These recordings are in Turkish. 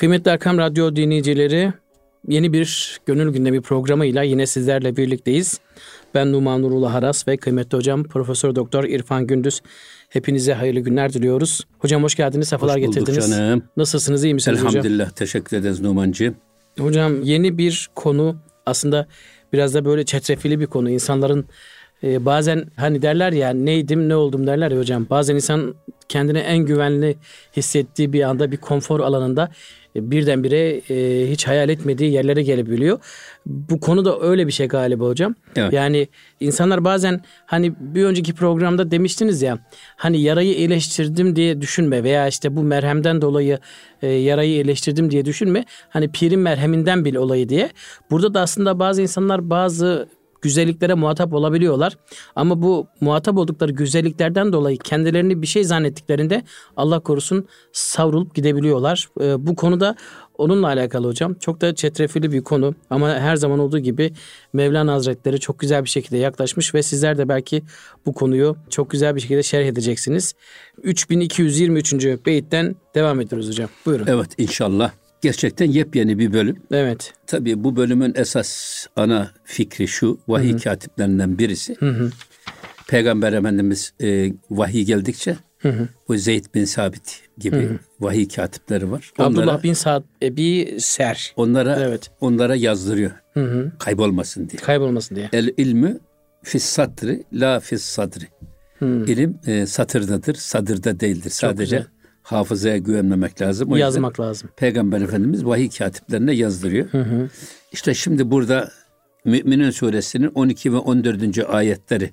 Kıymetli Erkam Radyo dinleyicileri, yeni bir gönül gündemi programıyla yine sizlerle birlikteyiz. Ben Numan Nurullah Haras ve kıymetli hocam Profesör Doktor İrfan Gündüz. Hepinize hayırlı günler diliyoruz. Hocam hoş geldiniz, sefalar hoş getirdiniz. canım. Nasılsınız, iyi misiniz Elhamdülillah, hocam? Elhamdülillah, teşekkür ederiz Numancığım. Hocam yeni bir konu aslında biraz da böyle çetrefilli bir konu. İnsanların e, bazen hani derler ya neydim ne oldum derler ya hocam. Bazen insan kendini en güvenli hissettiği bir anda bir konfor alanında birdenbire e, hiç hayal etmediği yerlere gelebiliyor. Bu konu da öyle bir şey galiba hocam. Evet. Yani insanlar bazen hani bir önceki programda demiştiniz ya hani yarayı iyileştirdim diye düşünme veya işte bu merhemden dolayı e, yarayı iyileştirdim diye düşünme. Hani pirin merheminden bil olayı diye. Burada da aslında bazı insanlar bazı güzelliklere muhatap olabiliyorlar. Ama bu muhatap oldukları güzelliklerden dolayı kendilerini bir şey zannettiklerinde Allah korusun savrulup gidebiliyorlar. Ee, bu konuda onunla alakalı hocam. Çok da çetrefilli bir konu ama her zaman olduğu gibi Mevlana Hazretleri çok güzel bir şekilde yaklaşmış ve sizler de belki bu konuyu çok güzel bir şekilde şerh edeceksiniz. 3223. beyitten devam ediyoruz hocam. Buyurun. Evet inşallah. Gerçekten yepyeni bir bölüm. Evet. Tabii bu bölümün esas ana fikri şu. Vahiy katiplerinden birisi. Peygamber Efendimiz e, vahiy geldikçe bu Zeyd bin Sabit gibi vahiy katipleri var. Abdullah bin Sa'd Ebi Ser. onlara Evet. onlara yazdırıyor. Kaybolmasın diye. Kaybolmasın diye. El ilmü fis satri la fis sadri. İlim e, satırdadır, sadırda değildir. Sadece güzel. Hafızaya güvenmemek lazım. O Yazmak lazım. Peygamber Efendimiz vahiy katiplerine yazdırıyor. İşte şimdi burada Mü'minin suresinin 12 ve 14. ayetleri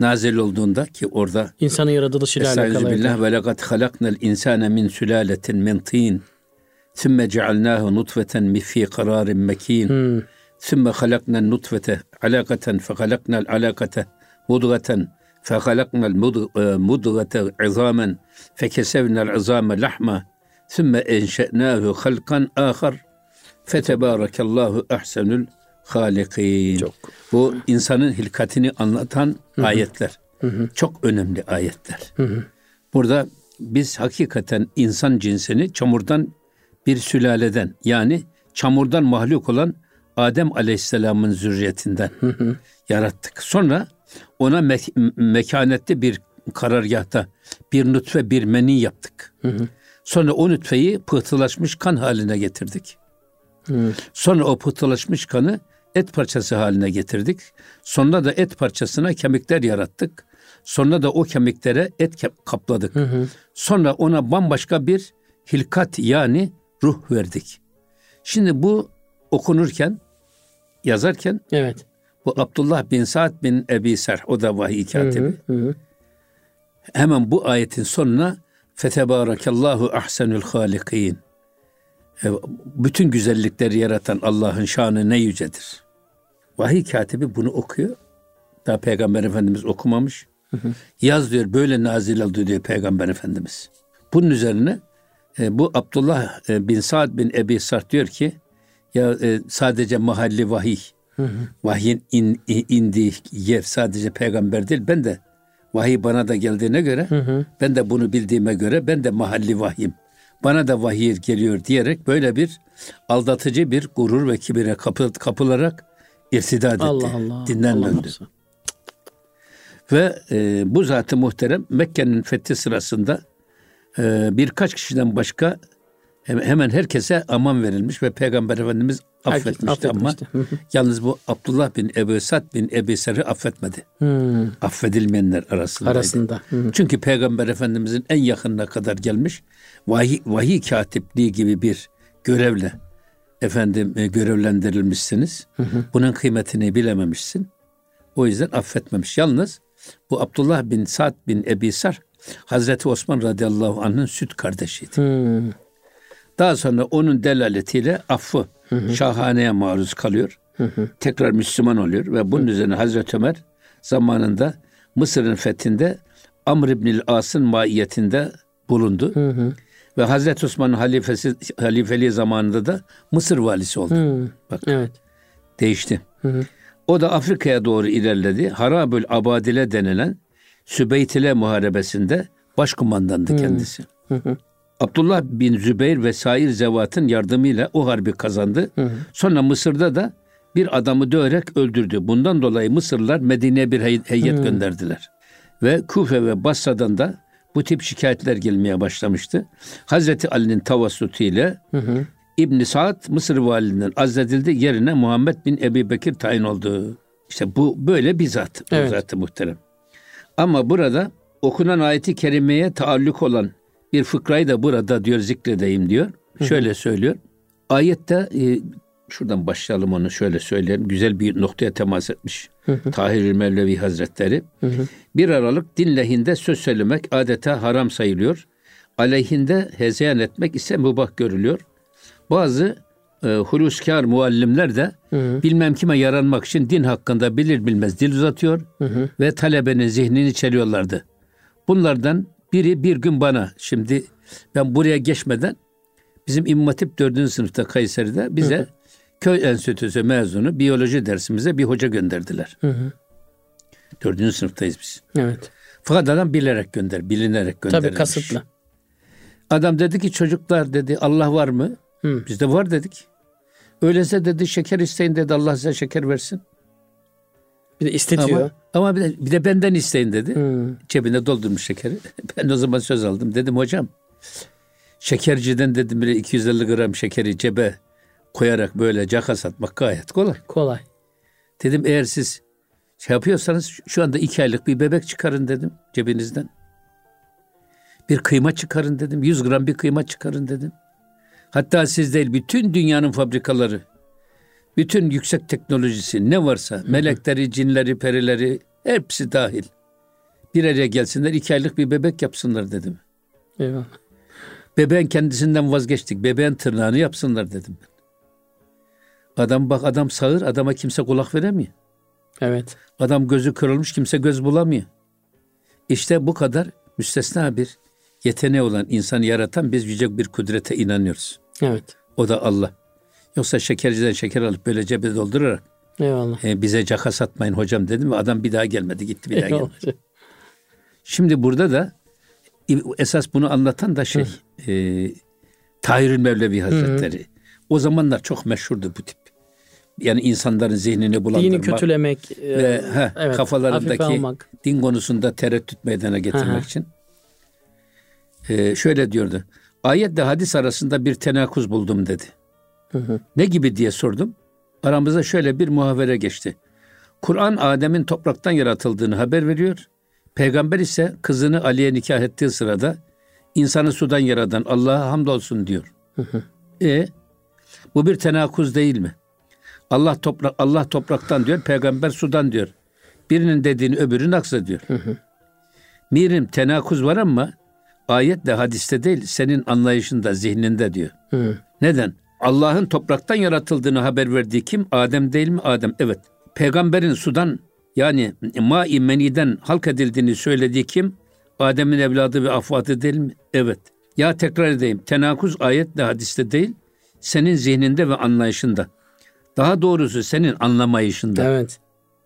nazil olduğunda ki orada İnsanın yaratılışıyla alakalı. Billah ve lekad halaknal insane min sülaletin min tin. Sümme cealnahu nutfeten fi kararin mekin. Sümme halaknal nutfete alakaten fe halaknal alakate mudgaten fe halaknal mudgate izamen fe kesevnal izame lahma. Sümme enşe'nahu halkan ahar. Fetebarakallahu ahsenül halikin. Çok. Bu insanın hilkatini anlatan ayetler. Çok önemli ayetler. Burada biz hakikaten insan cinsini çamurdan bir sülaleden yani çamurdan mahluk olan Adem Aleyhisselam'ın zürriyetinden yarattık. Sonra ona me- mekanette bir karargahta bir nutfe bir meni yaptık. Sonra o nutfeyi pıhtılaşmış kan haline getirdik. Sonra o pıhtılaşmış kanı et parçası haline getirdik. Sonra da et parçasına kemikler yarattık. Sonra da o kemiklere et kapladık. Sonra ona bambaşka bir hilkat yani ruh verdik. Şimdi bu okunurken, yazarken Evet. Bu Abdullah bin Sa'd bin Ebi Ser, o da vahiy katibi. Hı hı. Hemen bu ayetin sonuna Fetebarakallahu ahsenül halikin. E, Bütün güzellikleri yaratan Allah'ın şanı ne yücedir. Vahiy katibi bunu okuyor. Daha Peygamber Efendimiz okumamış. Yaz diyor böyle nazil oldu diyor Peygamber Efendimiz. Bunun üzerine e, bu Abdullah e, bin Sa'd bin Ebi Sart diyor ki ya e, sadece mahalli vahiy. Vahyin in, in- indiği yer sadece peygamber değil. Ben de vahiy bana da geldiğine göre ben de bunu bildiğime göre ben de mahalli vahyim. Bana da vahiy geliyor diyerek böyle bir aldatıcı bir gurur ve kibire kapı, kapılarak irtidat etti. Allah Allah. Dinden döndü. Ve e, bu zatı muhterem Mekke'nin fethi sırasında e, birkaç kişiden başka hemen herkese aman verilmiş ve Peygamber Efendimiz Herkes affetmişti ama affetmişti. Hı hı. yalnız bu Abdullah bin Ebu Sad bin Ebi Ser'i affetmedi. Hmm, Affedilmeyenler arasındaydı. arasında. Hı hı. Çünkü Peygamber Efendimizin en yakınına kadar gelmiş vahiy, vahiy katipliği gibi bir görevle efendim e, görevlendirilmişsiniz. Bunun kıymetini bilememişsin. O yüzden affetmemiş. Yalnız bu Abdullah bin Sa'd bin Ebi Sar Hazreti Osman radıyallahu anh'ın süt kardeşiydi. Hmm, Daha sonra onun delaletiyle affı şahaneye maruz kalıyor. Tekrar Müslüman oluyor ve bunun üzerine Hazreti Ömer zamanında Mısır'ın fethinde Amr İbnül As'ın maiyetinde bulundu. Ve Hazreti Osman'ın halifesi, halifeliği zamanında da Mısır valisi oldu. hmm. Bak Evet. değişti. O da Afrika'ya doğru ilerledi. Harabül Abadile denilen Sübeytile Muharebesi'nde başkumandandı kendisi. Abdullah bin Zübeyir ve sair zevatın yardımıyla o harbi kazandı. Sonra Mısır'da da bir adamı döverek öldürdü. Bundan dolayı Mısırlılar Medine'ye bir hey- heyet gönderdiler. Ve Kufe ve Basra'dan da bu tip şikayetler gelmeye başlamıştı. Hazreti Ali'nin tavassutu ile İbn Saad Mısır valiliğinden azledildi. Yerine Muhammed bin Ebi Bekir tayin oldu. İşte bu böyle bir zat. Bu Evet. zatı muhterem. Ama burada okunan ayeti kerimeye taalluk olan bir fıkrayı da burada diyor zikredeyim diyor. Şöyle söylüyor. Ayette e, şuradan başlayalım onu şöyle söyleyelim. Güzel bir noktaya temas etmiş. Tahir Mevlevi Hazretleri. Bir aralık din lehinde söz söylemek adeta haram sayılıyor. Aleyhinde hezeyan etmek ise mübah görülüyor. Bazı e, huluskar muallimler de bilmem kime yaranmak için din hakkında bilir bilmez dil uzatıyor ve talebenin zihnini çeliyorlardı. Bunlardan biri bir gün bana şimdi ben buraya geçmeden bizim İmam Hatip 4. sınıfta Kayseri'de bize köy enstitüsü mezunu biyoloji dersimize bir hoca gönderdiler. Hı hı. 4. sınıftayız biz. Evet. Fakat adam bilerek gönder, bilinerek gönderilmiş. Tabii kasıtlı. Adam dedi ki çocuklar dedi Allah var mı? Hı. Biz de var dedik. Öyleyse dedi şeker isteyin dedi Allah size şeker versin. Bir de istetiyor. Ama, ama bir, de, bir de benden isteyin dedi. Hı. Cebine doldurmuş şekeri. Ben o zaman söz aldım. Dedim hocam şekerciden dedim bile 250 gram şekeri cebe koyarak böyle caka satmak gayet kolay. Kolay. Dedim eğer siz şey yapıyorsanız şu anda iki aylık bir bebek çıkarın dedim cebinizden. Bir kıyma çıkarın dedim. 100 gram bir kıyma çıkarın dedim. Hatta siz değil bütün dünyanın fabrikaları, bütün yüksek teknolojisi ne varsa melekleri, cinleri, perileri hepsi dahil. Bir araya gelsinler iki aylık bir bebek yapsınlar dedim. Eyvallah. Bebeğin kendisinden vazgeçtik. Bebeğin tırnağını yapsınlar dedim ben. Adam bak adam sağır adama kimse kulak veremiyor. Evet. Adam gözü kırılmış kimse göz bulamıyor. İşte bu kadar müstesna bir yeteneği olan insanı yaratan biz yüce bir kudrete inanıyoruz. Evet. O da Allah. Yoksa şekerciden şeker alıp böyle cebe doldurarak Eyvallah. "E, bize caka satmayın hocam dedim ve adam bir daha gelmedi gitti bir daha gelmedi. Eyvallah. Şimdi burada da esas bunu anlatan da şey e, Tahirül Mevlevi Hazretleri. O zamanlar çok meşhurdu bu tip. Yani insanların zihnini bulandırmak. Dini kötülemek. e, ve heh, evet, kafalarındaki din konusunda tereddüt meydana getirmek Hı hı. için. Ee, şöyle diyordu. Ayetle hadis arasında bir tenakuz buldum dedi. Hı. Ne gibi diye sordum. Aramızda şöyle bir muhavere geçti. Kur'an Adem'in topraktan yaratıldığını haber veriyor. Peygamber ise kızını Ali'ye nikah ettiği sırada insanı sudan yaratan Allah'a hamdolsun diyor. E bu bir tenakuz değil mi? Allah toprak Allah topraktan diyor, peygamber sudan diyor. Birinin dediğini öbürü naksediyor. Mirim tenakuz var ama ayetle hadiste değil, senin anlayışında, zihninde diyor. Hı. Neden? Allah'ın topraktan yaratıldığını haber verdiği kim? Adem değil mi? Adem. Evet. Peygamberin sudan yani ma-i meniden halk edildiğini söylediği kim? Adem'in evladı ve afvadı değil mi? Evet. Ya tekrar edeyim. Tenakuz ayetle hadiste değil, senin zihninde ve anlayışında. Daha doğrusu senin anlamayışında. Evet.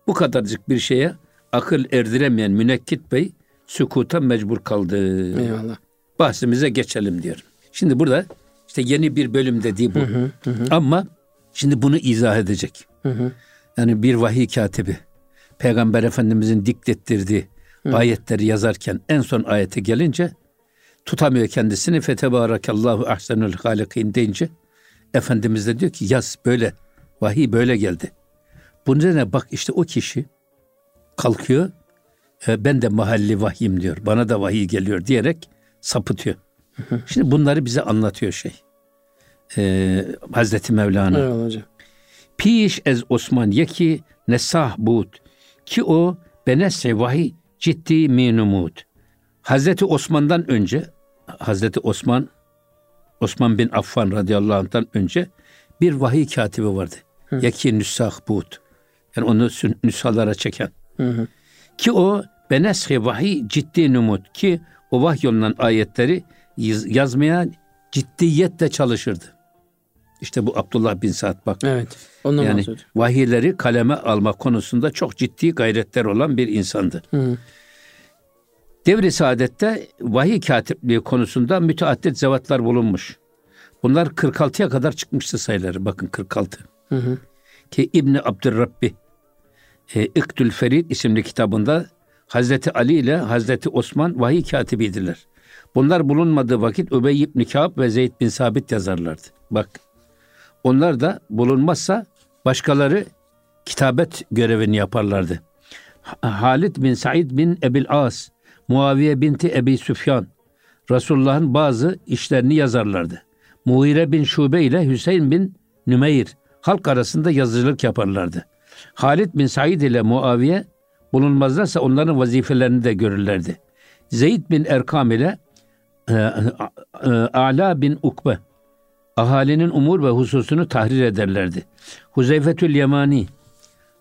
Bu kadarcık bir şeye akıl erdiremeyen Münekkit Bey sükuta mecbur kaldı. Eyvallah. Bahsimize geçelim diyor. Şimdi burada işte yeni bir bölüm dediği bu. Ama şimdi bunu izah edecek. Hı hı. Yani bir vahiy katibi Peygamber Efendimizin diktettirdiği ayetleri yazarken en son ayete gelince tutamıyor kendisini. Fetebarakallahu ahsenul halikin deyince Efendimiz de diyor ki yaz böyle vahiy böyle geldi. Bunun üzerine bak işte o kişi kalkıyor e, ben de mahalli vahiyim diyor. Bana da vahiy geliyor diyerek sapıtıyor. Şimdi bunları bize anlatıyor şey. E, Hazreti Mevlana. Eyvallah hocam. Piş ez Osman yeki nesah bud ki o benesse vahiy ciddi minumud. Hazreti Osman'dan önce Hazreti Osman Osman bin Affan radıyallahu anh'tan önce bir vahiy katibi vardı. Yeki nüsah bud. Yani onu nüshalara çeken. Hı hı. Ki o beneshi vahiy ciddi numut ki o vahyolunan ayetleri yaz- yazmaya ciddiyetle çalışırdı. İşte bu Abdullah bin Sa'd bak. Evet. Ondan Yani bahsediyorum. vahiyleri kaleme alma konusunda çok ciddi gayretler olan bir insandı. Hı. Devri Saadet'te vahiy katipliği konusunda müteaddit zevatlar bulunmuş. Bunlar 46'ya kadar çıkmıştı sayıları. Bakın 46. Hı hı. Ki İbni Abdurrabbi e, İktül Ferid isimli kitabında Hazreti Ali ile Hazreti Osman vahiy katibidirler. Bunlar bulunmadığı vakit Übey ibn Kâb ve Zeyd bin Sabit yazarlardı. Bak onlar da bulunmazsa başkaları kitabet görevini yaparlardı. Halid bin Said bin Ebil As, Muaviye binti Ebi Süfyan, Resulullah'ın bazı işlerini yazarlardı. Muhire bin Şube ile Hüseyin bin Nümeyr halk arasında yazıcılık yaparlardı. Halid bin Said ile Muaviye bulunmazlarsa onların vazifelerini de görürlerdi. Zeyd bin Erkam ile e, e, Ala bin Ukbe ahalinin umur ve hususunu tahrir ederlerdi. Huzeyfetül Yemani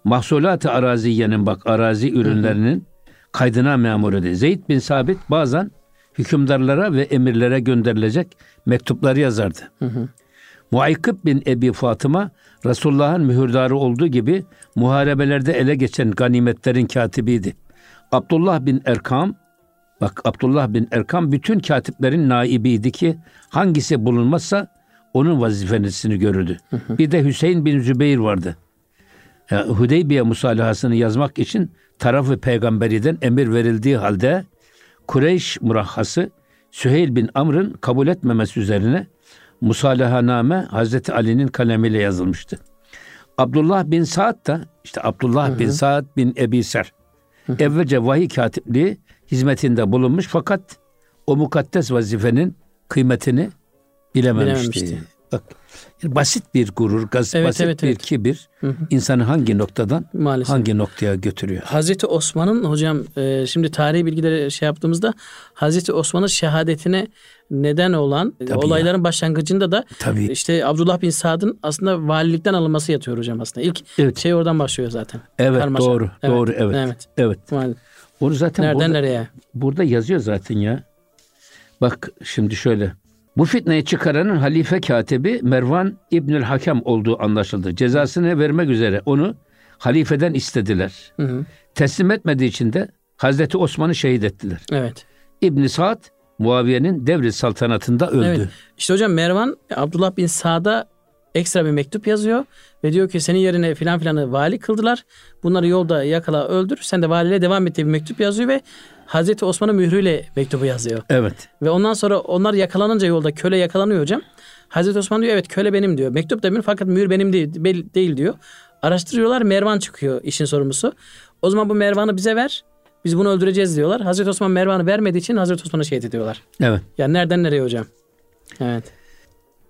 mahsulat-ı araziyenin bak arazi ürünlerinin kaydına memur idi. Zeyd bin Sabit bazen hükümdarlara ve emirlere gönderilecek mektupları yazardı. Hı hı. Muaykıp bin Ebi Fatıma Resulullah'ın mühürdarı olduğu gibi muharebelerde ele geçen ganimetlerin katibiydi. Abdullah bin Erkam bak Abdullah bin Erkam bütün katiplerin naibiydi ki hangisi bulunmazsa onun vazifesini görürdü. Hı hı. Bir de Hüseyin bin Zübeyir vardı. Yani Hudeybiye musalahasını yazmak için tarafı peygamberiden emir verildiği halde Kureyş murahhası Süheyl bin Amr'ın kabul etmemesi üzerine musalahaname Hazreti Ali'nin kalemiyle yazılmıştı. Abdullah bin Saad da işte Abdullah hı hı. bin Saad bin Ebi Ser evvelce vahiy katipliği hizmetinde bulunmuş fakat o mukaddes vazifenin kıymetini bilememişti. bilememişti. Bak basit bir gurur, gaz, evet, basit evet, bir evet. kibir insanı hangi noktadan Maalesef. hangi noktaya götürüyor? Hazreti Osman'ın hocam e, şimdi tarihi bilgileri şey yaptığımızda Hazreti Osman'ın şehadetine neden olan Tabii olayların ya. başlangıcında da Tabii. işte Abdullah bin Sad'ın aslında valilikten alınması yatıyor hocam aslında. İlk evet. şey oradan başlıyor zaten. Evet Karmaşa. doğru evet. doğru evet. Evet. evet. Maalesef. Onu zaten Nereden burada, nereye? Burada yazıyor zaten ya. Bak şimdi şöyle. Bu fitneyi çıkaranın halife katibi Mervan İbnül Hakem olduğu anlaşıldı. Cezasını vermek üzere onu halifeden istediler. Hı hı. Teslim etmediği için de Hazreti Osman'ı şehit ettiler. Evet. İbn Saad Muaviye'nin devri saltanatında öldü. Evet. İşte hocam Mervan Abdullah bin Saad'a ekstra bir mektup yazıyor ve diyor ki senin yerine filan filanı vali kıldılar. Bunları yolda yakala öldür. Sen de valiliğe devam et diye bir mektup yazıyor ve Hazreti Osman'ın mührüyle mektubu yazıyor. Evet. Ve ondan sonra onlar yakalanınca yolda köle yakalanıyor hocam. Hazreti Osman diyor evet köle benim diyor. Mektup da benim fakat mühür benim değil, değil diyor. Araştırıyorlar Mervan çıkıyor işin sorumlusu. O zaman bu Mervan'ı bize ver. Biz bunu öldüreceğiz diyorlar. Hazreti Osman Mervan'ı vermediği için Hazreti Osman'ı şehit ediyorlar. Evet. Yani nereden nereye hocam? Evet.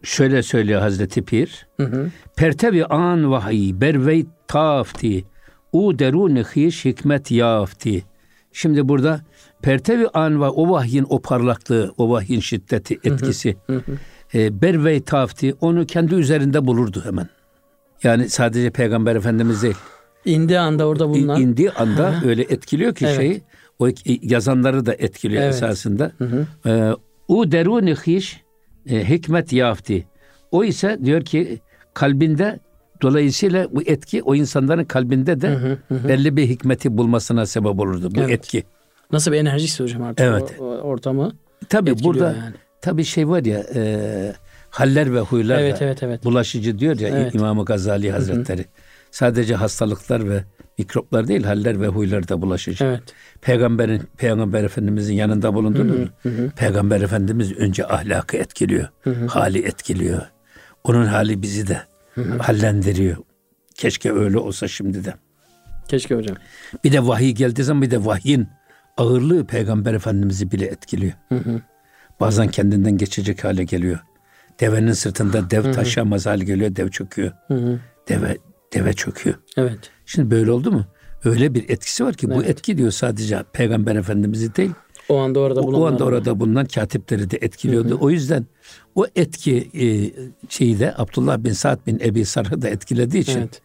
Şöyle söylüyor Hazreti Pir. Hı hı. Pertevi an vahiy bervey tafti. U derun hiş hikmet yafti. Şimdi burada pertevi an ve o vahyin o parlaklığı, o vahyin şiddeti, etkisi e, bervey tafti onu kendi üzerinde bulurdu hemen. Yani sadece Peygamber Efendimiz değil. İndiği anda orada bulunan. İndiği anda öyle etkiliyor ki evet. şeyi, o yazanları da etkiliyor evet. esasında. E, u derun hiş e, hikmet yafti. O ise diyor ki kalbinde dolayısıyla bu etki o insanların kalbinde de hı hı hı. belli bir hikmeti bulmasına sebep olurdu bu evet. etki. Nasıl bir enerji hocam artık evet. o, o ortamı Tabi burada yani. tabi şey var ya e, haller ve huylar evet, da evet, evet. bulaşıcı diyor ya evet. İmam Gazali Hazretleri. Hı hı. Sadece hastalıklar ve mikroplar değil haller ve huylar da bulaşıcı. Evet. Peygamberin Peygamber Efendimizin yanında bulundunuz mu? Peygamber Efendimiz önce ahlakı etkiliyor. Hı hı. Hali etkiliyor. Onun hali bizi de hı hı. Hallendiriyor. Keşke öyle olsa şimdi de. Keşke hocam. Bir de vahiy geldiği zaman bir de vahyin ağırlığı Peygamber Efendimiz'i bile etkiliyor. Hı hı. Bazen kendinden geçecek hale geliyor. Devenin sırtında dev taşıyamaz hale geliyor, dev çöküyor. Hı hı. Deve deve çöküyor. Evet. Şimdi böyle oldu mu? Öyle bir etkisi var ki evet. bu etki diyor sadece Peygamber Efendimiz'i değil. O anda orada bulunan. O anda orada bulunan katipleri de etkiliyordu. Hı hı. O yüzden o etki e, şeyi de Abdullah bin Sa'd bin Ebi Sarh'ı da etkilediği için evet.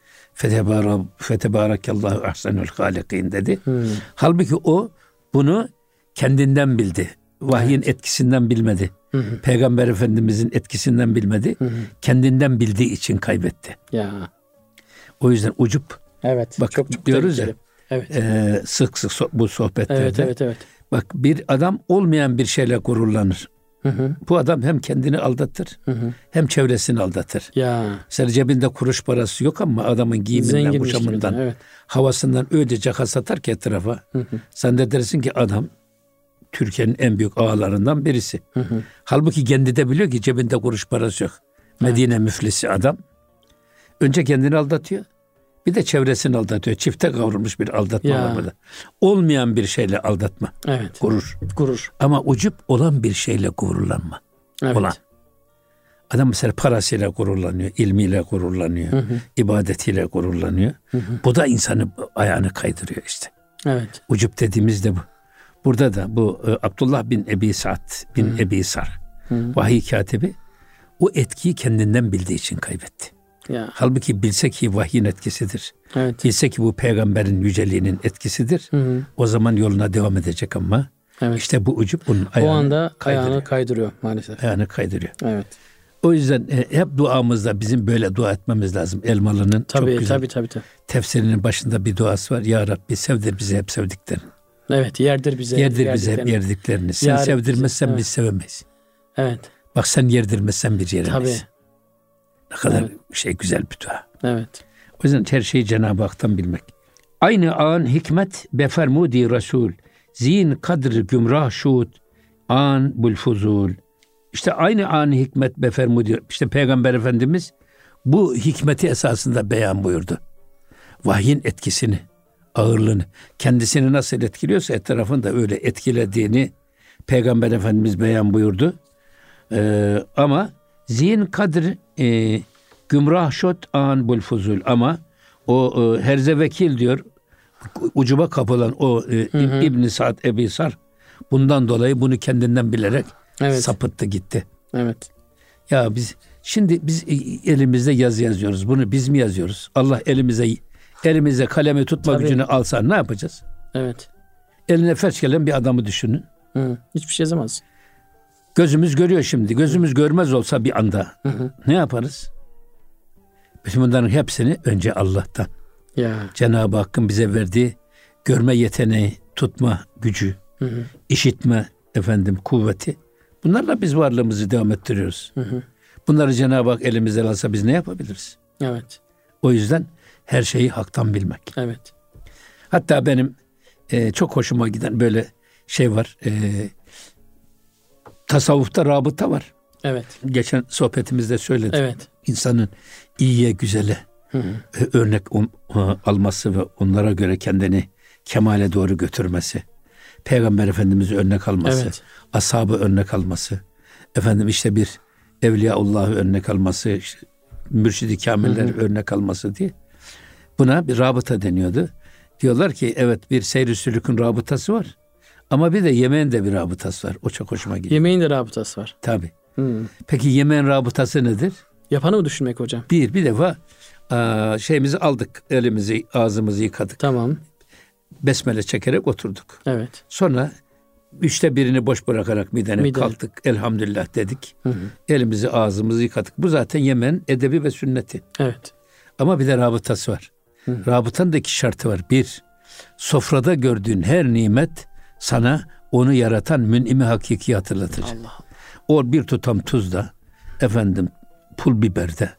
Fetebarakallahu ahsenul halikin dedi. Hmm. Halbuki o bunu kendinden bildi. Vahyin evet. etkisinden bilmedi. Hı hı. Peygamber Efendimizin etkisinden bilmedi. Hı hı. Kendinden bildiği için kaybetti. Ya. O yüzden ucup Evet. Bak çok, çok diyoruz ya. Evet. E, sık sık so, bu sohbetlerde. Evet, evet, evet. Bak bir adam olmayan bir şeyle gururlanır. Hı hı. Bu adam hem kendini aldatır Hı hı. hem çevresini aldatır. Ya. Mesela cebinde kuruş parası yok ama adamın giyiminden, Zenginmiş kuşamından, gibi. Evet. havasından öyle caka satar ki etrafa. Hı hı. Sen de dersin ki adam Türkiye'nin en büyük ağalarından birisi. Hı hı. Halbuki kendi de biliyor ki cebinde kuruş parası yok. Medine müflisi adam. Önce kendini aldatıyor. Bir de çevresini aldatıyor. Çifte kavrulmuş bir aldatma Ya. var burada. Olmayan bir şeyle aldatma. Evet. Gurur. Gurur. Ama ucup olan bir şeyle gururlanma. Evet. Olan. Adam mesela parasıyla gururlanıyor, ilmiyle gururlanıyor, ibadetiyle gururlanıyor. Bu da insanı ayağını kaydırıyor işte. Evet. Ucup dediğimiz de bu. Burada da bu e, Abdullah bin Ebi Sa'd bin Ebi Sar, vahiy katibi o etkiyi kendinden bildiği için kaybetti. Ya. Halbuki bilse ki vahyin etkisidir. Evet. Bilse ki bu peygamberin yüceliğinin etkisidir. Hı hı. O zaman yoluna devam edecek ama Evet. işte bu ucup bunun o ayağını, anda kaydırıyor. ayağını kaydırıyor maalesef. ayağını kaydırıyor. Evet. O yüzden e, hep duamızda bizim böyle dua etmemiz lazım. Elmalı'nın Tabii çok güzel tabii tabii tabii. tefsirinin başında bir duası var. Ya Rabbi sevdir bizi hep sevdiklerini. Evet yerdir bize. Yerdir bizi hep yerdiklerini. Sen Yar sevdirmezsen bizi, biz sevemeyiz. Evet. Bak sen yerdirmezsen biz yeremeyiz. Tabii. Ne kadar Evet. şey güzel bir dua. Evet. O yüzden her şeyi Cenab-ı Hak'tan bilmek. Aynı an hikmet befermudi Resul. Zin kadr gümrah şut. An bul fuzul. İşte aynı an hikmet befermudi. İşte Peygamber Efendimiz bu hikmeti esasında beyan buyurdu. Vahyin etkisini, ağırlığını, kendisini nasıl etkiliyorsa etrafını da öyle etkilediğini Peygamber Efendimiz beyan buyurdu. Ee, ama zihin kadr e, gümrah şot an bul fuzul ama o e, herzevekil diyor ucuba kapılan o e, İbn Sa'd Ebi Sar bundan dolayı bunu kendinden bilerek Evet. sapıttı gitti. Evet. Ya biz şimdi biz e, elimizde yazı yazıyoruz. Bunu biz mi yazıyoruz? Allah elimize elimize kalemi tutma Tabii. gücünü alsa ne yapacağız? Evet. Eline felç gelen bir adamı düşünün. Hı. Hiçbir şey yazamaz. Gözümüz görüyor şimdi. Gözümüz görmez olsa bir anda ne yaparız? Bütün bunların hepsini önce Allah'tan. Ya. Cenab-ı Hakk'ın bize verdiği görme yeteneği, tutma gücü, Hı hı. işitme efendim kuvveti. Bunlarla biz varlığımızı devam ettiriyoruz. Hı hı. Bunları Cenab-ı Hak elimizden alsa biz ne yapabiliriz? Evet. O yüzden her şeyi haktan bilmek. Evet. Hatta benim e, çok hoşuma giden böyle şey var. E, tasavvufta rabıta var. Evet. Geçen sohbetimizde söyledim. Evet. İnsanın iyiye, güzele Hı hı. e, örnek um- alması ve onlara göre kendini kemale doğru götürmesi. Peygamber Efendimiz'i örnek alması. Evet. Ashabı örnek alması. Efendim işte bir Evliyaullah'ı örnek alması. işte mürşidi kamiller örnek alması diye. Buna bir rabıta deniyordu. Diyorlar ki evet bir seyr-i sülükün rabıtası var. Ama bir de yemeğin de bir rabıtası var. O çok hoşuma gidiyor. Yemeğin de rabıtası var. Tabii. Hı. Peki yemeğin rabıtası nedir? Yapanı mı düşünmek hocam? Bir, bir defa şeyimizi aldık. Elimizi, ağzımızı yıkadık. Tamam. Besmele çekerek oturduk. Evet. Sonra üçte birini boş bırakarak midene Midene. kalktık. Elhamdülillah dedik. Hı hı. Elimizi, ağzımızı yıkadık. Bu zaten yemeğin edebi ve sünneti. Evet. Ama bir de rabıtası var. Hı. Rabıtanın da iki şartı var. Bir, sofrada gördüğün her nimet sana onu yaratan mün'imi hakiki hatırlatır. Allah. O bir tutam tuzda, efendim pul biberde,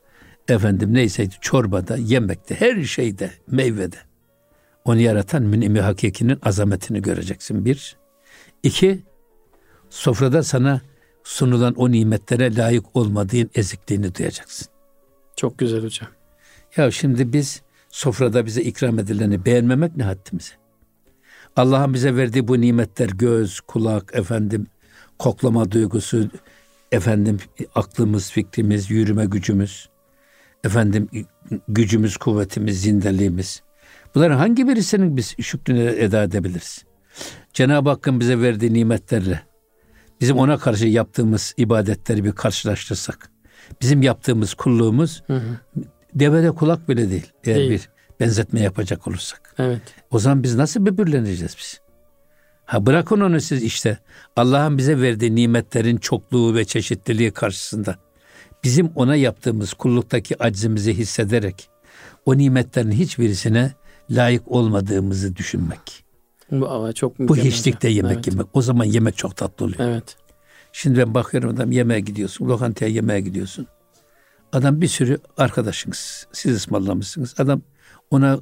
efendim neyseydi çorbada, yemekte, her şeyde, meyvede. Onu yaratan mün'imi hakikinin azametini göreceksin bir. İki, sofrada sana sunulan o nimetlere layık olmadığın ezikliğini duyacaksın. Çok güzel hocam. Ya şimdi biz sofrada bize ikram edileni beğenmemek ne haddimize? Allah'ın bize verdiği bu nimetler göz, kulak, efendim koklama duygusu, efendim aklımız, fikrimiz, yürüme gücümüz, efendim gücümüz, kuvvetimiz, zindeliğimiz. Bunların hangi birisinin biz şükrünü eda edebiliriz? Cenab-ı Hakk'ın bize verdiği nimetlerle bizim ona karşı yaptığımız ibadetleri bir karşılaştırsak, bizim yaptığımız kulluğumuz Hı hı. devede kulak bile değil. Eğer Değil. bir benzetme yapacak olursak. Evet. O zaman biz nasıl böbürleneceğiz biz? Ha bırakın onu siz işte. Allah'ın bize verdiği nimetlerin çokluğu ve çeşitliliği karşısında bizim ona yaptığımız kulluktaki aczimizi hissederek o nimetlerin hiçbirisine layık olmadığımızı düşünmek. Bu, çok Bu hiçlikte yemek evet. yemek. O zaman yemek çok tatlı oluyor. Evet. Şimdi ben bakıyorum adam yemeğe gidiyorsun. Lokantaya yemeğe gidiyorsun. Adam bir sürü arkadaşınız. Siz ısmarlamışsınız. Adam ona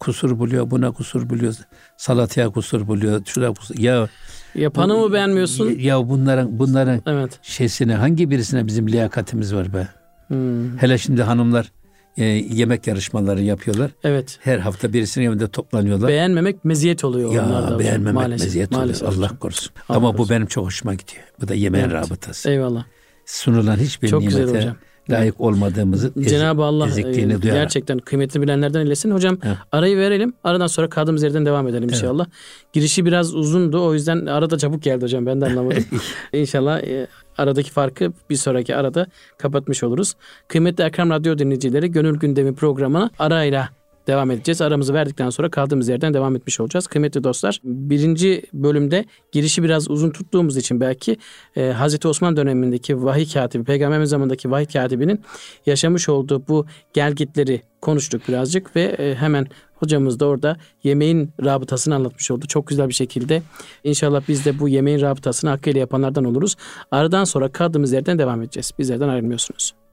kusur buluyor, buna kusur buluyor. Salataya kusur buluyor. Şuraya kusur. Ya Yapanı bu, mı beğenmiyorsun? Ya bunların bunların evet. şeysine hangi birisine bizim liyakatimiz var be? Hmm. Hele şimdi hanımlar e, yemek yarışmaları yapıyorlar. Evet. Her hafta birisinin evinde toplanıyorlar. Beğenmemek meziyet oluyor ya, onlarda. beğenmemek maalesef, meziyet maalesef. oluyor. Allah korusun. Allah Ama korusun. bu benim çok hoşuma gidiyor. Bu da yemeğin evet. rabıtası. Eyvallah. Sunulan hiçbir çok nimete güzel hocam. Layık olmadığımızı Cenab-ı Allah e, gerçekten kıymetli bilenlerden eylesin. Hocam evet. arayı verelim. Aradan sonra kaldığımız yerden devam edelim evet. inşallah. Girişi biraz uzundu. O yüzden arada çabuk geldi hocam. Ben de anlamadım. İnşallah e, aradaki farkı bir sonraki arada kapatmış oluruz. Kıymetli Ekrem Radyo dinleyicileri Gönül Gündemi programı arayla devam edeceğiz. Aramızı verdikten sonra kaldığımız yerden devam etmiş olacağız. Kıymetli dostlar birinci bölümde girişi biraz uzun tuttuğumuz için belki e, Hazreti Osman dönemindeki vahiy katibi, peygamberimiz zamanındaki vahiy katibinin yaşamış olduğu bu gelgitleri konuştuk birazcık ve e, hemen hocamız da orada yemeğin rabıtasını anlatmış oldu. Çok güzel bir şekilde. İnşallah biz de bu yemeğin rabıtasını hakkıyla yapanlardan oluruz. Aradan sonra kaldığımız yerden devam edeceğiz. Bizlerden ayrılmıyorsunuz.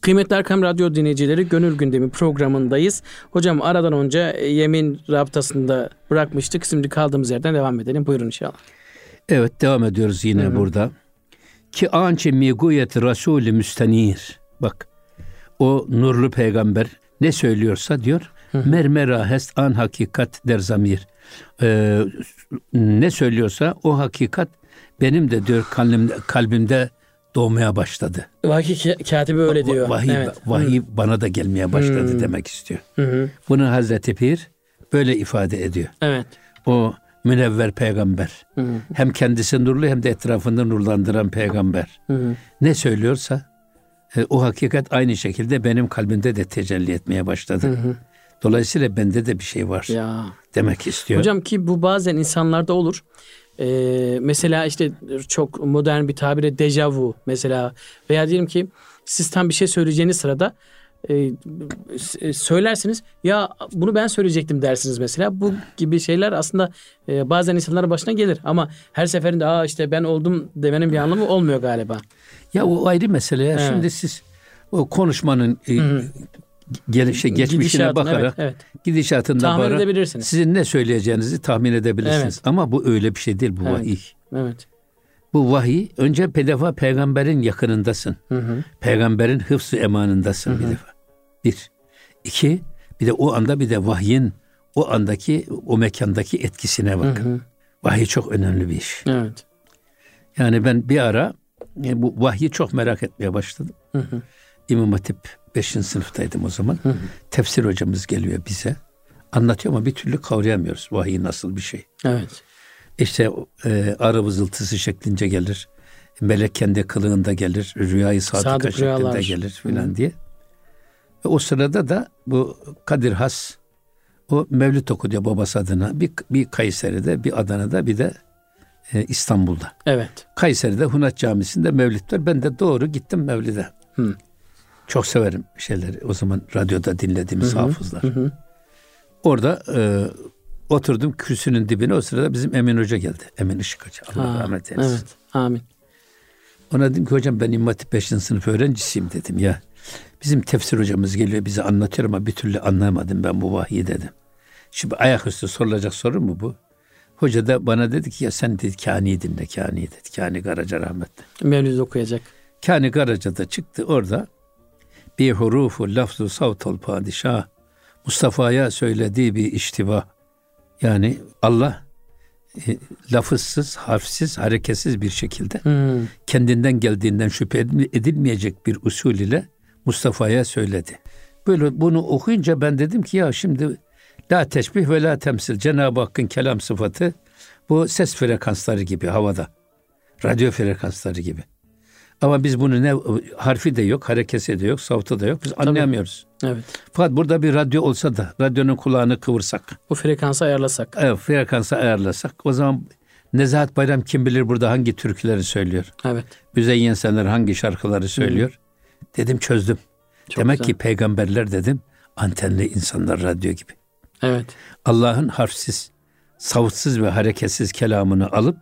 Kıymetli Erkam Radyo dinleyicileri Gönül Gündemi programındayız. Hocam aradan önce e, yemin rabıtasında bırakmıştık. Şimdi kaldığımız yerden devam edelim. Buyurun inşallah. Evet devam ediyoruz yine Hı-hı. burada. Ki ançe miguyet rasulü müstenir. Bak o nurlu peygamber ne söylüyorsa diyor. Hı-hı. Mermera hest an hakikat der zamir. Ee, ne söylüyorsa o hakikat benim de diyor kalbimde, kalbimde doğmaya başladı. Vahiy katibi öyle diyor. Vahiy, evet. vahiy bana da gelmeye başladı hmm. demek istiyor. Hı Bunu Hazreti Pir böyle ifade ediyor. Evet. O münevver peygamber. Hı Hem kendisi nurlu hem de etrafında nurlandıran peygamber. Hı Ne söylüyorsa e, o hakikat aynı şekilde benim kalbimde de tecelli etmeye başladı. Hı Dolayısıyla bende de bir şey var ya. demek istiyor. Hocam ki bu bazen insanlarda olur. Ee, mesela işte çok modern bir tabire dejavu mesela veya diyelim ki siz tam bir şey söyleyeceğiniz sırada e, söylersiniz ya bunu ben söyleyecektim dersiniz mesela bu gibi şeyler aslında e, bazen insanların başına gelir ama her seferinde aa işte ben oldum demenin bir anlamı olmuyor galiba. Ya o ayrı mesele ya. Evet. Şimdi siz o konuşmanın e, gelişe geçmişine bakarak evet, evet. gidişatında tahmin bakarak edebilirsiniz. sizin ne söyleyeceğinizi tahmin edebilirsiniz. Evet. Ama bu öyle bir şey değil bu evet. vahiy. Evet. Bu vahiy önce bir defa peygamberin yakınındasın. Hı hı. Peygamberin hıfzı emanındasın hı hı. bir defa. Bir. İki, bir de o anda bir de vahyin o andaki o mekandaki etkisine bakın. Hı hı. Vahiy çok önemli bir iş. Evet. Yani ben bir ara e, bu vahyi çok merak etmeye başladım. Hı hı. İmam Hatip 5. sınıftaydım o zaman. Hı hı. Tefsir hocamız geliyor bize. Anlatıyor ama bir türlü kavrayamıyoruz vahiy nasıl bir şey. Evet. İşte e, arı vızıltısı şeklince gelir. Melek kendi kılığında gelir. Rüyayı sadıka Sadık şeklinde rüyalar. gelir filan diye. Ve o sırada da bu Kadir Has o Mevlüt okuyor babası adına. Bir, bir Kayseri'de, bir Adana'da, bir de e, İstanbul'da. Evet. Kayseri'de Hunat Camisi'nde Mevlüt var. Ben de doğru gittim Mevlid'e. Hı. Çok severim şeyleri. O zaman radyoda dinlediğimiz hı hı, hafızlar. Hı. Orada e, oturdum kürsünün dibine. O sırada bizim Emin Hoca geldi. Emin Işık Hoca. Allah ha, rahmet eylesin. Evet. Amin. Ona dedim ki hocam ben İmam Hatip 5. sınıf öğrencisiyim dedim ya. Bizim tefsir hocamız geliyor bize anlatıyor ama bir türlü anlamadım ben bu vahyi dedim. Şimdi ayaküstü sorulacak soru mu bu? Hoca da bana dedi ki ya sen dedi Kani dinle Kani dedi. Kani Karaca rahmetli. Mevlüt okuyacak. Kani Karaca da çıktı orada bir hurufu lafzu savtal padişah Mustafa'ya söylediği bir iştiva. Yani Allah e, lafızsız, harfsiz, hareketsiz bir şekilde hmm. kendinden geldiğinden şüphe edilmeyecek bir usul ile Mustafa'ya söyledi. Böyle bunu okuyunca ben dedim ki ya şimdi la teşbih ve la temsil Cenab-ı Hakk'ın kelam sıfatı bu ses frekansları gibi havada. Radyo frekansları gibi. Ama biz bunu ne harfi de yok, harekesi de yok, savtı da yok. Biz Tabii. anlayamıyoruz. Evet. Fakat burada bir radyo olsa da radyonun kulağını kıvırsak. Bu frekansı ayarlasak. Evet, frekansı ayarlasak. O zaman Nezahat Bayram kim bilir burada hangi türküleri söylüyor? Evet. Müzeyyen Senler hangi şarkıları söylüyor? Hı. Dedim çözdüm. Çok Demek güzel. ki peygamberler dedim antenli insanlar radyo gibi. Evet. Allah'ın harfsiz, savutsuz ve hareketsiz kelamını alıp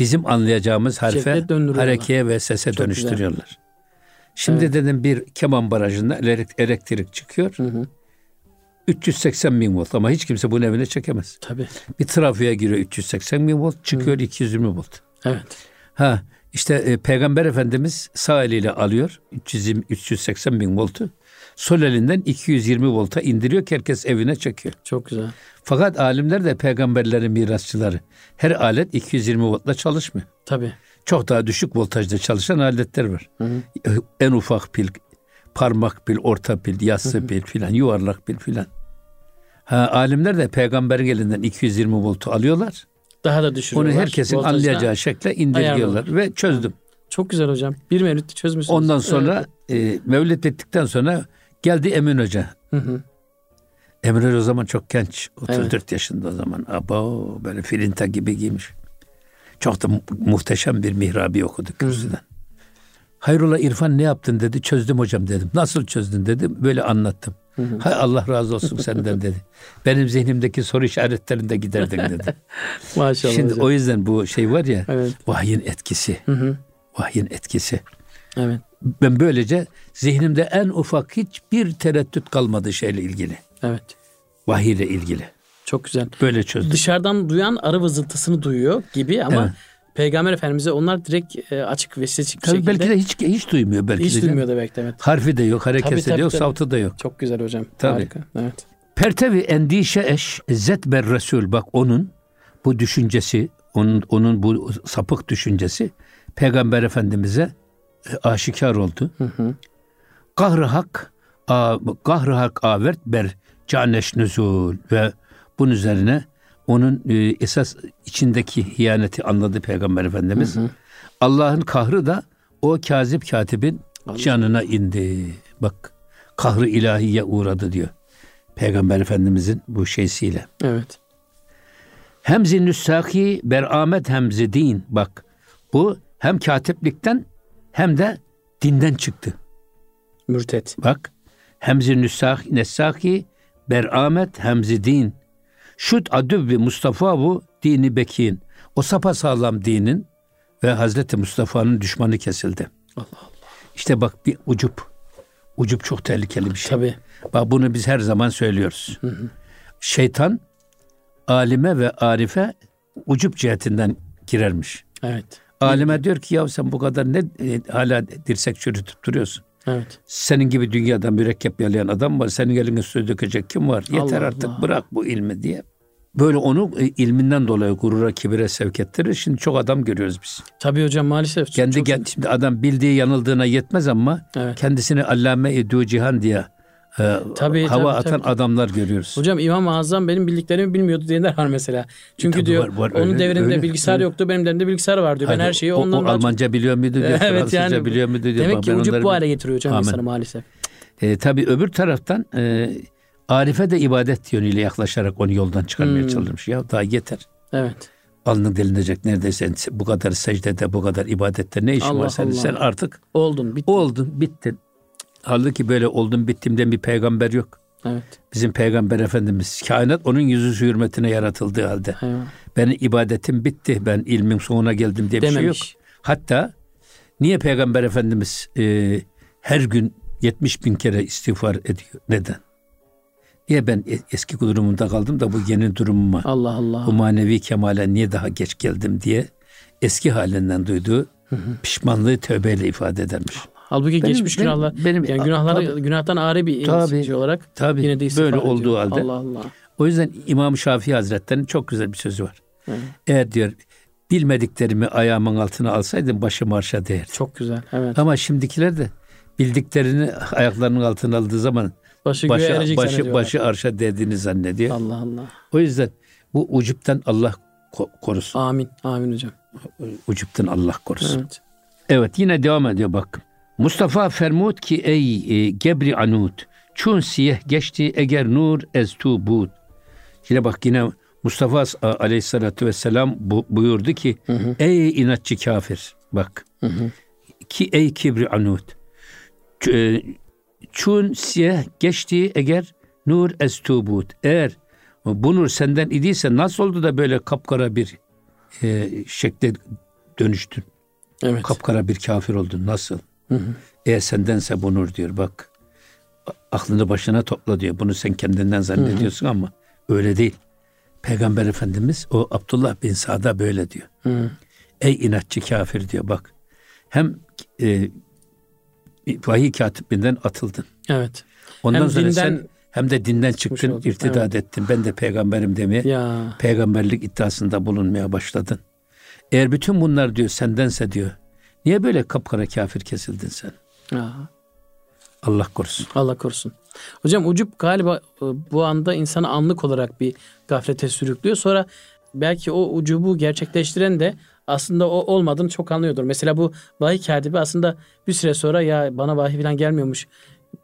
bizim anlayacağımız harfe, harekeye ve sese Çok dönüştürüyorlar. Şimdi dedim bir keman barajında elektrik, çıkıyor. 380 bin volt ama hiç kimse bunu evine çekemez. Tabii. Bir trafiğe giriyor 380 bin volt, çıkıyor 220 volt. Evet. Ha işte e, Peygamber Efendimiz sağ eliyle alıyor 320, 380 bin voltu. Sol elinden 220 volta indiriyor ki herkes evine çekiyor. Çok güzel. Fakat alimler de peygamberlerin mirasçıları. Her alet 220 voltla çalışmıyor. Tabii. Çok daha düşük voltajda çalışan aletler var. En ufak pil, parmak pil, orta pil, yassı pil filan, yuvarlak pil filan. Ha, alimler de peygamberin elinden 220 voltu alıyorlar. Daha da Onu düşürüyorlar. herkesin Voltajda. anlayacağı şekle indiriyorlar ayarlıyorlar. ve çözdüm. Çok güzel hocam. Bir menütte çözmüşsünüz. Ondan sonra e, Mevlid bittikten sonra geldi Emin Hoca. Hı hı. Emin Hoca o zaman çok genç. 34 yaşında o zaman. Abo böyle filinta gibi giymiş. Çok da mu- muhteşem bir mihrabi okudu kürsüden. Hayrola İrfan ne yaptın dedi. Çözdüm hocam dedim. Nasıl çözdün dedim. Böyle anlattım. Hay Allah razı olsun senden dedi. Benim zihnimdeki soru işaretlerinde giderdin dedi. Maşallah Şimdi hocam. o yüzden bu şey var ya Evet. vahyin etkisi. Hı hı. Vahyin etkisi. Evet. Ben böylece zihnimde en ufak hiçbir tereddüt kalmadı şeyle ilgili. Evet. Vahiy ile ilgili. Çok güzel. Böyle çözdüm. Dışarıdan duyan arı vızıltısını duyuyor gibi ama Evet. Peygamber Efendimiz'e onlar direkt e, açık ve seçik Tabii şekilde belki de hiç hiç duymuyor belki hiç de. duymuyor da belki de evet. Harfi de yok, hareketi Tabii, tabii, de yok, tabii. savtı da yok. Çok güzel hocam. Tabii. Harika. Evet. Pertevi endişe eş zet ber resul bak onun bu düşüncesi, onun onun bu sapık düşüncesi Peygamber Efendimize aşikar oldu. Hı hı. Kahrı hak a, kahrı hak avert ber caneş nüzul ve bunun üzerine onun e, esas içindeki hiyaneti anladı Peygamber Efendimiz. Allah'ın kahrı da o kazip katibin canına indi. Bak kahrı ilahiye uğradı diyor. Peygamber Efendimizin bu şeysiyle. Evet. Hemzi nüssaki beramet hemzi din. Bak bu hem katiplikten hem de dinden çıktı. Mürtet. Bak. Hemzi nüssak, nessaki beramet hemzi din. Şut adübbi Mustafa bu dini bekin. O sapasağlam dinin ve Hazreti Mustafa'nın düşmanı kesildi. Allah Allah. İşte bak bir ucup. Ucup çok tehlikeli bir şey. Tabii. Bak bunu biz her zaman söylüyoruz. Şeytan alime ve arife ucup cihetinden girermiş. Evet. Alime diyor ki ya sen bu kadar ne e, hala dirsek çürütüp duruyorsun. Evet. Senin gibi dünyada mürekkep yalayan adam var. Senin eline su dökecek kim var? Yeter Allah artık Allah. bırak bu ilmi diye. Böyle onu e, ilminden dolayı gurura, kibire sevk ettirir. Şimdi çok adam görüyoruz biz. Tabii hocam maalesef. Kendi çok- şimdi adam bildiği yanıldığına yetmez ama Evet. kendisini allame ediyor cihan diye e, Tabii, hava tabii, atan tabii. adamlar görüyoruz. Hocam İmam-ı Azam benim bildiklerimi bilmiyordu diyenler var mesela. Çünkü Tabii diyor var, var, onun öyle, devrinde öyle, bilgisayar öyle. yoktu benim devrinde bilgisayar var diyor. Ben Hani her şeyi o- ondan o daha çok- Almanca biliyor muydu diyor, Evet Fransızca yani biliyor muydu diyor. Demek ki ben ucup bu hale getiriyor hocam Amin. insanı maalesef. E, tabii öbür taraftan e, Arife de ibadet yönüyle yaklaşarak onu yoldan çıkarmaya Hmm. çalışmış. Ya daha yeter. Evet. Alnın delinecek neredeyse bu kadar secdede, bu kadar ibadette ne işin Allah var senin? Sen artık Oldun bitti. oldun, bittin. Halbuki böyle oldum bittimden bir peygamber yok. Evet. Bizim peygamber efendimiz kainat onun yüzü hürmetine yaratıldığı halde. Eyvah. Benim ibadetim bitti. Ben ilmin sonuna geldim diye bir şey yok. Dememiş. Hatta niye peygamber efendimiz e, her gün 70 bin kere istiğfar ediyor? Neden? Niye ben eski durumumda kaldım da bu yeni durumuma, Allah Allah. bu manevi kemale niye daha geç geldim diye eski halinden duyduğu pişmanlığı tövbeyle ifade edermiş. Halbuki Benim- geçmiş benim- günahlar. benim- yani günahları Tabii. günahtan ağrı bir Tabii. insan olarak Tabii yine de böyle ediyor. olduğu halde. Allah Allah. O yüzden İmam Şafii Hazretleri'nin çok güzel bir sözü var. Evet. Eğer diyor bilmediklerimi ayağımın altına alsaydım başım arşa değerdi. Çok güzel. Evet. Ama şimdikiler de bildiklerini ayaklarının altına aldığı zaman Başı, başı, başı, başı arşa değdiğini zannediyor. Allah Allah. O yüzden bu ucuptan Allah ko- korusun. Amin. Amin hocam. Ucuptan Allah korusun. Evet. Evet. yine devam ediyor bak. Mustafa fermud ki ey e, gebri anut çun siyeh geçti eğer nur ez tu bud. Yine bak yine Mustafa aleyhissalatü vesselam bu, buyurdu ki ey inatçı kafir bak ki ey kibri anut e, çun siyeh geçti eğer nur ez tu bud. Eğer Bunur senden idiyse nasıl oldu da böyle kapkara bir e, şekle dönüştün? Evet. Kapkara bir kafir oldun. Nasıl? Eğer sendense Bunur diyor bak. Aklını başına topla diyor. Bunu sen kendinden zannediyorsun ama öyle değil. Peygamber Efendimiz o Abdullah bin Sa'da böyle diyor. Hı. Ey inatçı kafir diyor bak. Hem e, vahiy katibinden atıldın. Evet. Ondan Hem sonra dinden- sen hem de dinden çıktın, oldun, irtidat ettin. Ben de peygamberim demeye, Ya. peygamberlik iddiasında bulunmaya başladın. Eğer bütün bunlar diyor sendense diyor, niye böyle kapkara kafir kesildin sen? ya. Allah korusun. Allah korusun. Hocam ucup galiba e, bu anda insanı anlık olarak bir gaflete sürüklüyor. Sonra belki o ucubu gerçekleştiren de aslında o olmadığını çok anlıyordur. Mesela bu vahiy katibi aslında bir süre sonra ya bana vahiy falan gelmiyormuş.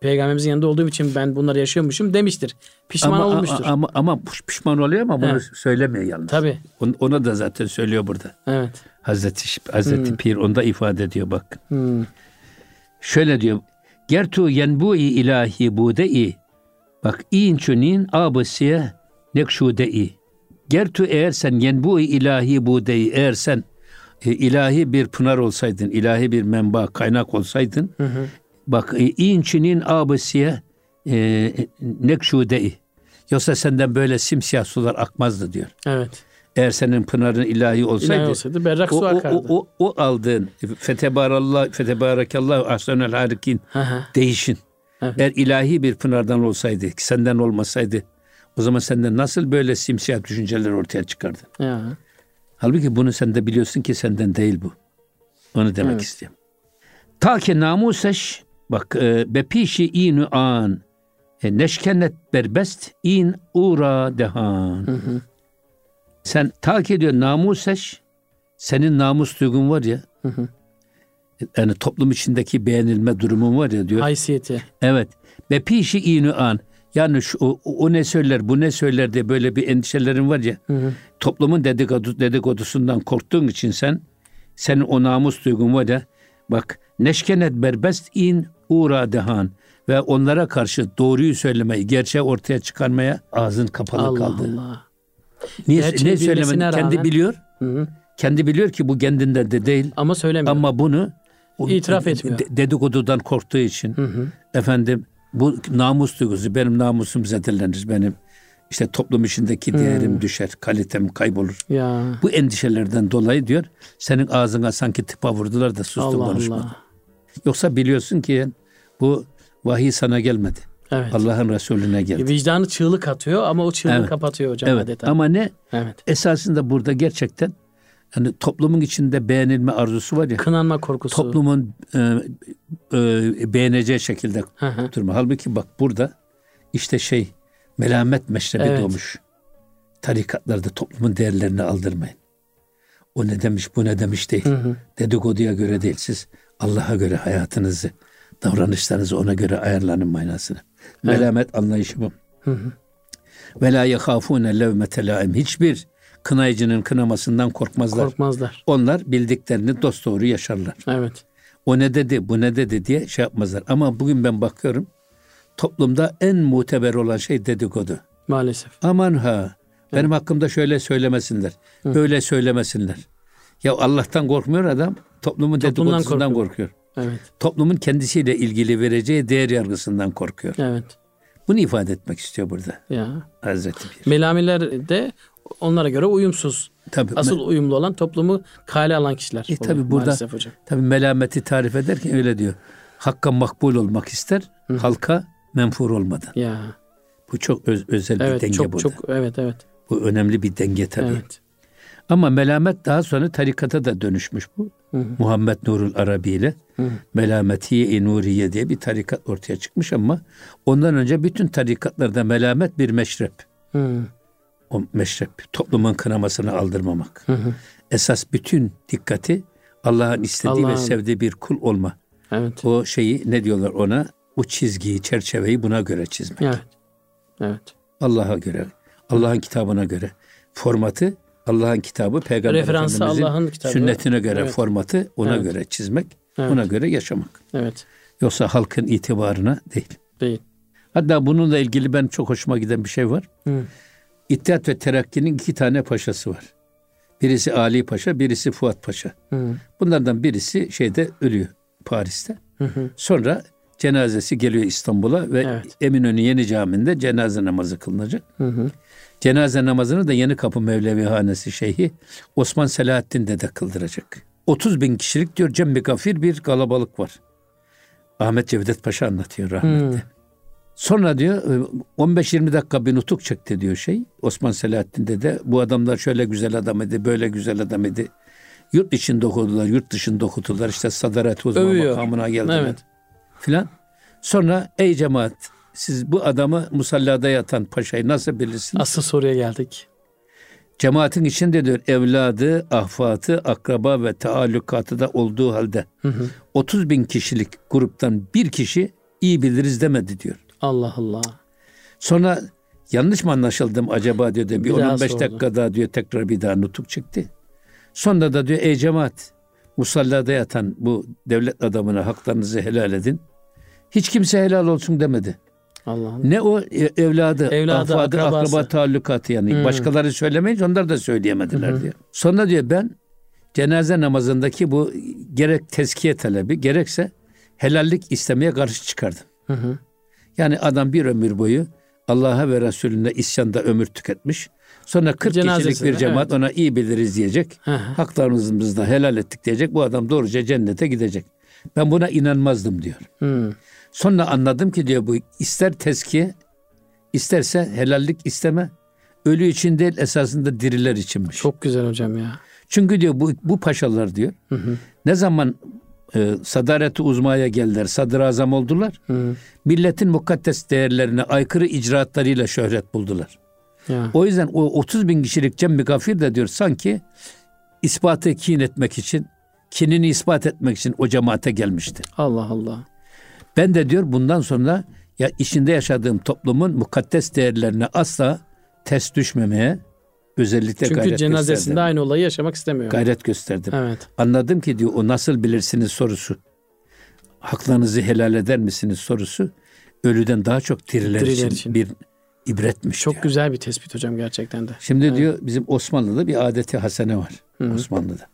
Peygamberimizin yanında olduğum için ben bunları yaşıyormuşum demiştir. Pişman ama, olmuştur. Ama, ama pişman oluyor ama bunu He. söylemiyor yalnız. Tabii. On- Ona da zaten söylüyor burada. Evet. Hazreti, Hazreti Pir onda ifade ediyor bak. Hmm. Şöyle diyor. Gertu yenbui ilahi budei. Bak in çunin abısiye nekşudei. Gertu eğer sen yenbui ilahi budei eğer sen e, ilahi bir pınar olsaydın, ilahi bir menba, kaynak olsaydın. Bak e, in çunin abısiye e, nekşudei. Yoksa senden böyle simsiyah sular akmazdı diyor. Evet. Eğer senin pınarın ilahi olsaydı, İlahi olsaydı berrak o, su akardı. o, o, o aldığın fetebarallah fetebarakallah ahsenel harikin Hı hı. değişin. Evet. Eğer ilahi bir pınardan olsaydı, senden olmasaydı o zaman senden nasıl böyle simsiyah düşünceler ortaya çıkardı? ya. Halbuki bunu sen de biliyorsun ki senden değil bu. Onu demek Evet. istiyorum. Ta ki namuseş bak e, bepişi inu an e, neşkennet berbest in ura dehan. Sen ta ki diyor namuseş senin namus duygun var ya yani toplum içindeki beğenilme durumun var ya diyor. Haysiyeti. Evet. Ve pişi inu an. Yani şu, o, o ne söyler, bu ne söyler diye böyle bir endişelerin var ya. Toplumun dedikodu, dedikodusundan korktuğun için sen, senin o namus duygun var ya. Bak, neşkenet berbest in ura dehan. Ve onlara karşı doğruyu söylemeyi, gerçeği ortaya çıkarmaya ağzın kapalı Allah kaldı. Allah. Niye, Gerçeği ne söylemedi? Kendi rağmen- biliyor. Hı hı. Kendi biliyor ki bu kendinden de değil. Ama söylemiyor. Ama bunu İtiraf etmiyor. de- dedikodudan korktuğu için efendim bu namus duygusu benim namusum zedelenir benim işte toplum içindeki değerim düşer kalitem kaybolur. Ya. Bu endişelerden dolayı diyor senin ağzına sanki tıpa vurdular da sustun Allah konuşmadın. Allah. Yoksa biliyorsun ki bu vahiy sana gelmedi. Evet. Allah'ın Resulüne geldi. Vicdanı çığlık atıyor ama o çığlığı Evet. kapatıyor hocam Evet adeta. ama ne? Evet. Esasında burada gerçekten hani toplumun içinde beğenilme arzusu var ya. Kınanma korkusu. toplumun e, e, beğeneceği şekilde Hı hı. durma. Halbuki bak burada işte şey melamet meşrebi Evet. doğmuş. Tarikatlarda toplumun değerlerini aldırmayın. O ne demiş bu ne demiş değil. Dedikoduya göre değil. Siz Allah'a göre hayatınızı, davranışlarınızı ona göre ayarlanın manasını. Melamet anlayışı bu. Ve la yehafune levmete laim. Hiçbir kınayıcının kınamasından korkmazlar. Korkmazlar. Onlar bildiklerini dosdoğru yaşarlar. Evet. O ne dedi, bu ne dedi diye şey yapmazlar. Ama bugün ben bakıyorum toplumda en muteber olan şey dedikodu. Maalesef. Aman ha benim hakkımda şöyle söylemesinler, böyle söylemesinler. Ya Allah'tan korkmuyor adam, toplumun Toplumdan dedikodusundan korkuyor. korkuyor. Evet. Toplumun kendisiyle ilgili vereceği değer yargısından korkuyor. Evet. Bunu ifade etmek istiyor burada Ya. Hazreti Pir. Melamiler de onlara göre uyumsuz. Tabii, Asıl uyumlu olan toplumu kale alan kişiler. E, tabii burada hocam. tabii melameti tarif ederken öyle diyor. Hakka makbul olmak ister, halka menfur olmadan. Ya. Bu çok öz- özel bir Evet denge çok burada. çok evet evet. Bu önemli bir denge tabii. Evet. Ama melamet daha sonra tarikata da dönüşmüş bu. Muhammed Nurul Arabi ile Melametiye-i Nuriye diye bir tarikat ortaya çıkmış ama ondan önce bütün tarikatlarda melamet bir meşrep. Hı. O meşrep toplumun kınamasını aldırmamak. Esas bütün dikkati Allah'ın istediği ve Allah'ın- sevdiği bir kul olma. Evet. O şeyi ne diyorlar ona? O çizgiyi, çerçeveyi buna göre çizmek. Evet. Evet. Allah'a göre, Allah'ın kitabına göre. Formatı Allah'ın kitabı, Peygamber Referansı Allah'ın kitabı. sünnetine göre Evet. formatı ona Evet. göre çizmek, Evet. ona göre yaşamak. Evet. Yoksa halkın itibarına değil. Değil. Hatta bununla ilgili ben çok hoşuma giden bir şey var. Hı. İttihat ve Terakki'nin iki tane paşası var. Birisi Ali Paşa, birisi Fuat Paşa. Hı. Bunlardan birisi şeyde ölüyor Paris'te. Hı hı. Sonra cenazesi geliyor İstanbul'a ve Evet. Eminönü Yeni Camii'nde cenaze namazı kılınacak. Hı hı. Cenaze namazını da Yeni Kapı Mevlevi Hanesi Şeyhi Osman Selahaddin Dede kıldıracak. 30 bin kişilik diyor Cembi Gafir bir kalabalık var. Ahmet Cevdet Paşa anlatıyor rahmetli. Hı. Sonra diyor e, 15-20 dakika bir nutuk çekti diyor şey Osman Selahaddin Dede. Bu adamlar şöyle güzel adam idi, böyle güzel adam idi. Yurt içinde okudular, yurt dışında okudular. İşte sadaret uzman Övüyor. makamına geldiler. Evet. Filan. Sonra ey cemaat siz bu adamı musallada yatan paşayı nasıl bilirsiniz? Asıl soruya geldik. Cemaatin içinde diyor evladı, ahfatı, akraba ve taallukatı da olduğu halde Hı hı. 30 bin kişilik gruptan bir kişi iyi biliriz demedi diyor. Allah Allah. Sonra yanlış mı anlaşıldım acaba diyor da bir, Bir daha 15 sordu. dakika daha diyor tekrar bir daha nutuk çıktı. Sonra da diyor ey cemaat musallada yatan bu devlet adamına haklarınızı helal edin. Hiç kimse helal olsun demedi. Allah Allah. Ne o e- evladı, Evladı, afadı, akrabası. akraba taallukatı yani. Hmm. Başkaları söylemeyince onlar da söyleyemediler diyor. Sonra diyor ben cenaze namazındaki bu gerek tezkiye talebi gerekse helallik istemeye karşı çıkardım. Hı hı. Yani adam bir ömür boyu Allah'a ve Resulüne isyanda ömür tüketmiş. Sonra 40 kişilik Cenazesine, bir cemaat ona iyi biliriz diyecek. Hı hı. Haklarımızı da helal ettik diyecek. Bu adam doğruca cennete gidecek. Ben buna inanmazdım diyor. Hı. Sonra anladım ki diyor bu ister tezkiye isterse helallik isteme. Ölü için değil esasında diriler içinmiş. Çok güzel hocam ya. Çünkü diyor bu, bu paşalar diyor Hı hı. ne zaman e, sadareti uzmaya geldiler, sadrazam oldular. Hı. Milletin mukaddes değerlerine aykırı icraatlarıyla şöhret buldular. Ya. O yüzden o 30 bin kişilik cem gafir de diyor sanki ispatı kin etmek için, kinini ispat etmek için o cemaate gelmişti. Allah Allah. Ben de diyor bundan sonra ya içinde yaşadığım toplumun mukaddes değerlerine asla ters düşmemeye özellikle Çünkü gayret cenazesinde gösterdim. aynı olayı yaşamak istemiyor. Gayret gösterdim. Evet. Anladım ki diyor o nasıl bilirsiniz sorusu. Haklarınızı helal eder misiniz sorusu ölüden daha çok diriler, Diriler için, için. bir ibretmiş Çok diyor. güzel bir tespit hocam gerçekten de. Şimdi diyor bizim Osmanlı'da bir adeti hasene var. Hı hı. Osmanlı'da.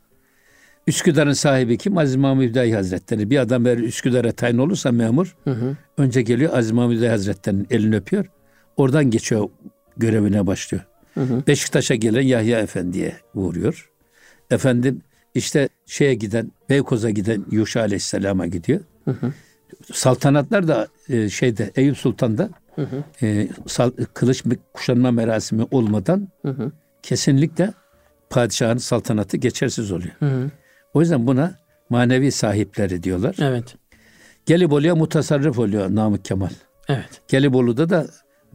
Üsküdar'ın sahibi kim? Aziz Mahmud Hüdayi Hazretleri. Bir adam eğer Üsküdar'a tayin olursa memur Hı hı. önce geliyor Aziz Mahmud Hüdayi Hazretleri'nin elini öpüyor. Oradan geçiyor görevine başlıyor. Hı hı. Beşiktaş'a gelen Yahya Efendi'ye uğruyor. Efendim işte şeye giden Beykoz'a giden Yuşa Aleyhisselam'a gidiyor. Hı hı. Saltanatlar da e, şeyde Eyüp Sultan'da Hı hı. e, sal- kılıç kuşanma merasimi olmadan Hı hı. kesinlikle padişahın saltanatı geçersiz oluyor. Hı hı. O yüzden buna manevi sahipleri diyorlar. Evet. Gelibolu'ya mutasarrıf oluyor Namık Kemal. Evet. Gelibolu'da da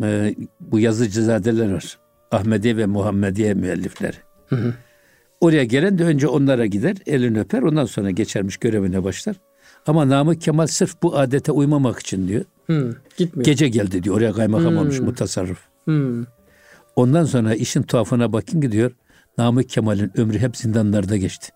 e, bu yazıcızadeler var. Ahmediye ve Muhammediye müellifleri. Hı hı. Oraya gelen de önce onlara gider, elini öper, ondan sonra geçermiş görevine başlar. Ama Namık Kemal sırf bu adete uymamak için diyor. Hı. Gitmiyor. Gece geldi diyor. Oraya kaymakam olmuş mutasarrıf. Hı. Ondan sonra işin tuhafına bakın ki diyor. Namık Kemal'in ömrü hep zindanlarda geçti.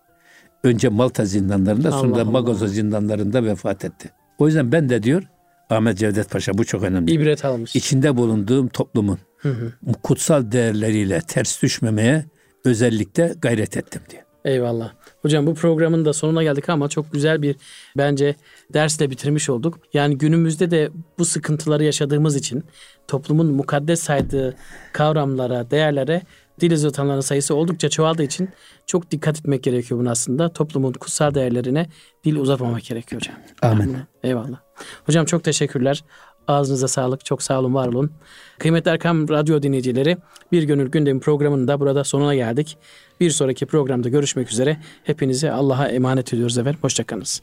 Önce Malta zindanlarında sonra Allah da Allah. Magoza zindanlarında vefat etti. O yüzden ben de diyor Ahmet Cevdet Paşa bu çok önemli. İbret almış. İçinde bulunduğum toplumun Hı hı. kutsal değerleriyle ters düşmemeye özellikle gayret ettim diyor. Eyvallah. Hocam bu programın da sonuna geldik ama çok güzel bir bence dersle bitirmiş olduk. Yani günümüzde de bu sıkıntıları yaşadığımız için toplumun mukaddes saydığı kavramlara, değerlere dil uzatanların sayısı oldukça çoğaldığı için çok dikkat etmek gerekiyor buna aslında. Toplumun kutsal değerlerine dil uzatmamak gerekiyor hocam. Amin. Eyvallah. Hocam çok teşekkürler. Ağzınıza sağlık. Çok sağ olun, var olun. Kıymetli Erkam Radyo dinleyicileri, Bir Gönül Gündemi programının da burada sonuna geldik. Bir sonraki programda görüşmek üzere. Hepinizi Allah'a emanet ediyoruz efendim. Hoşçakalınız.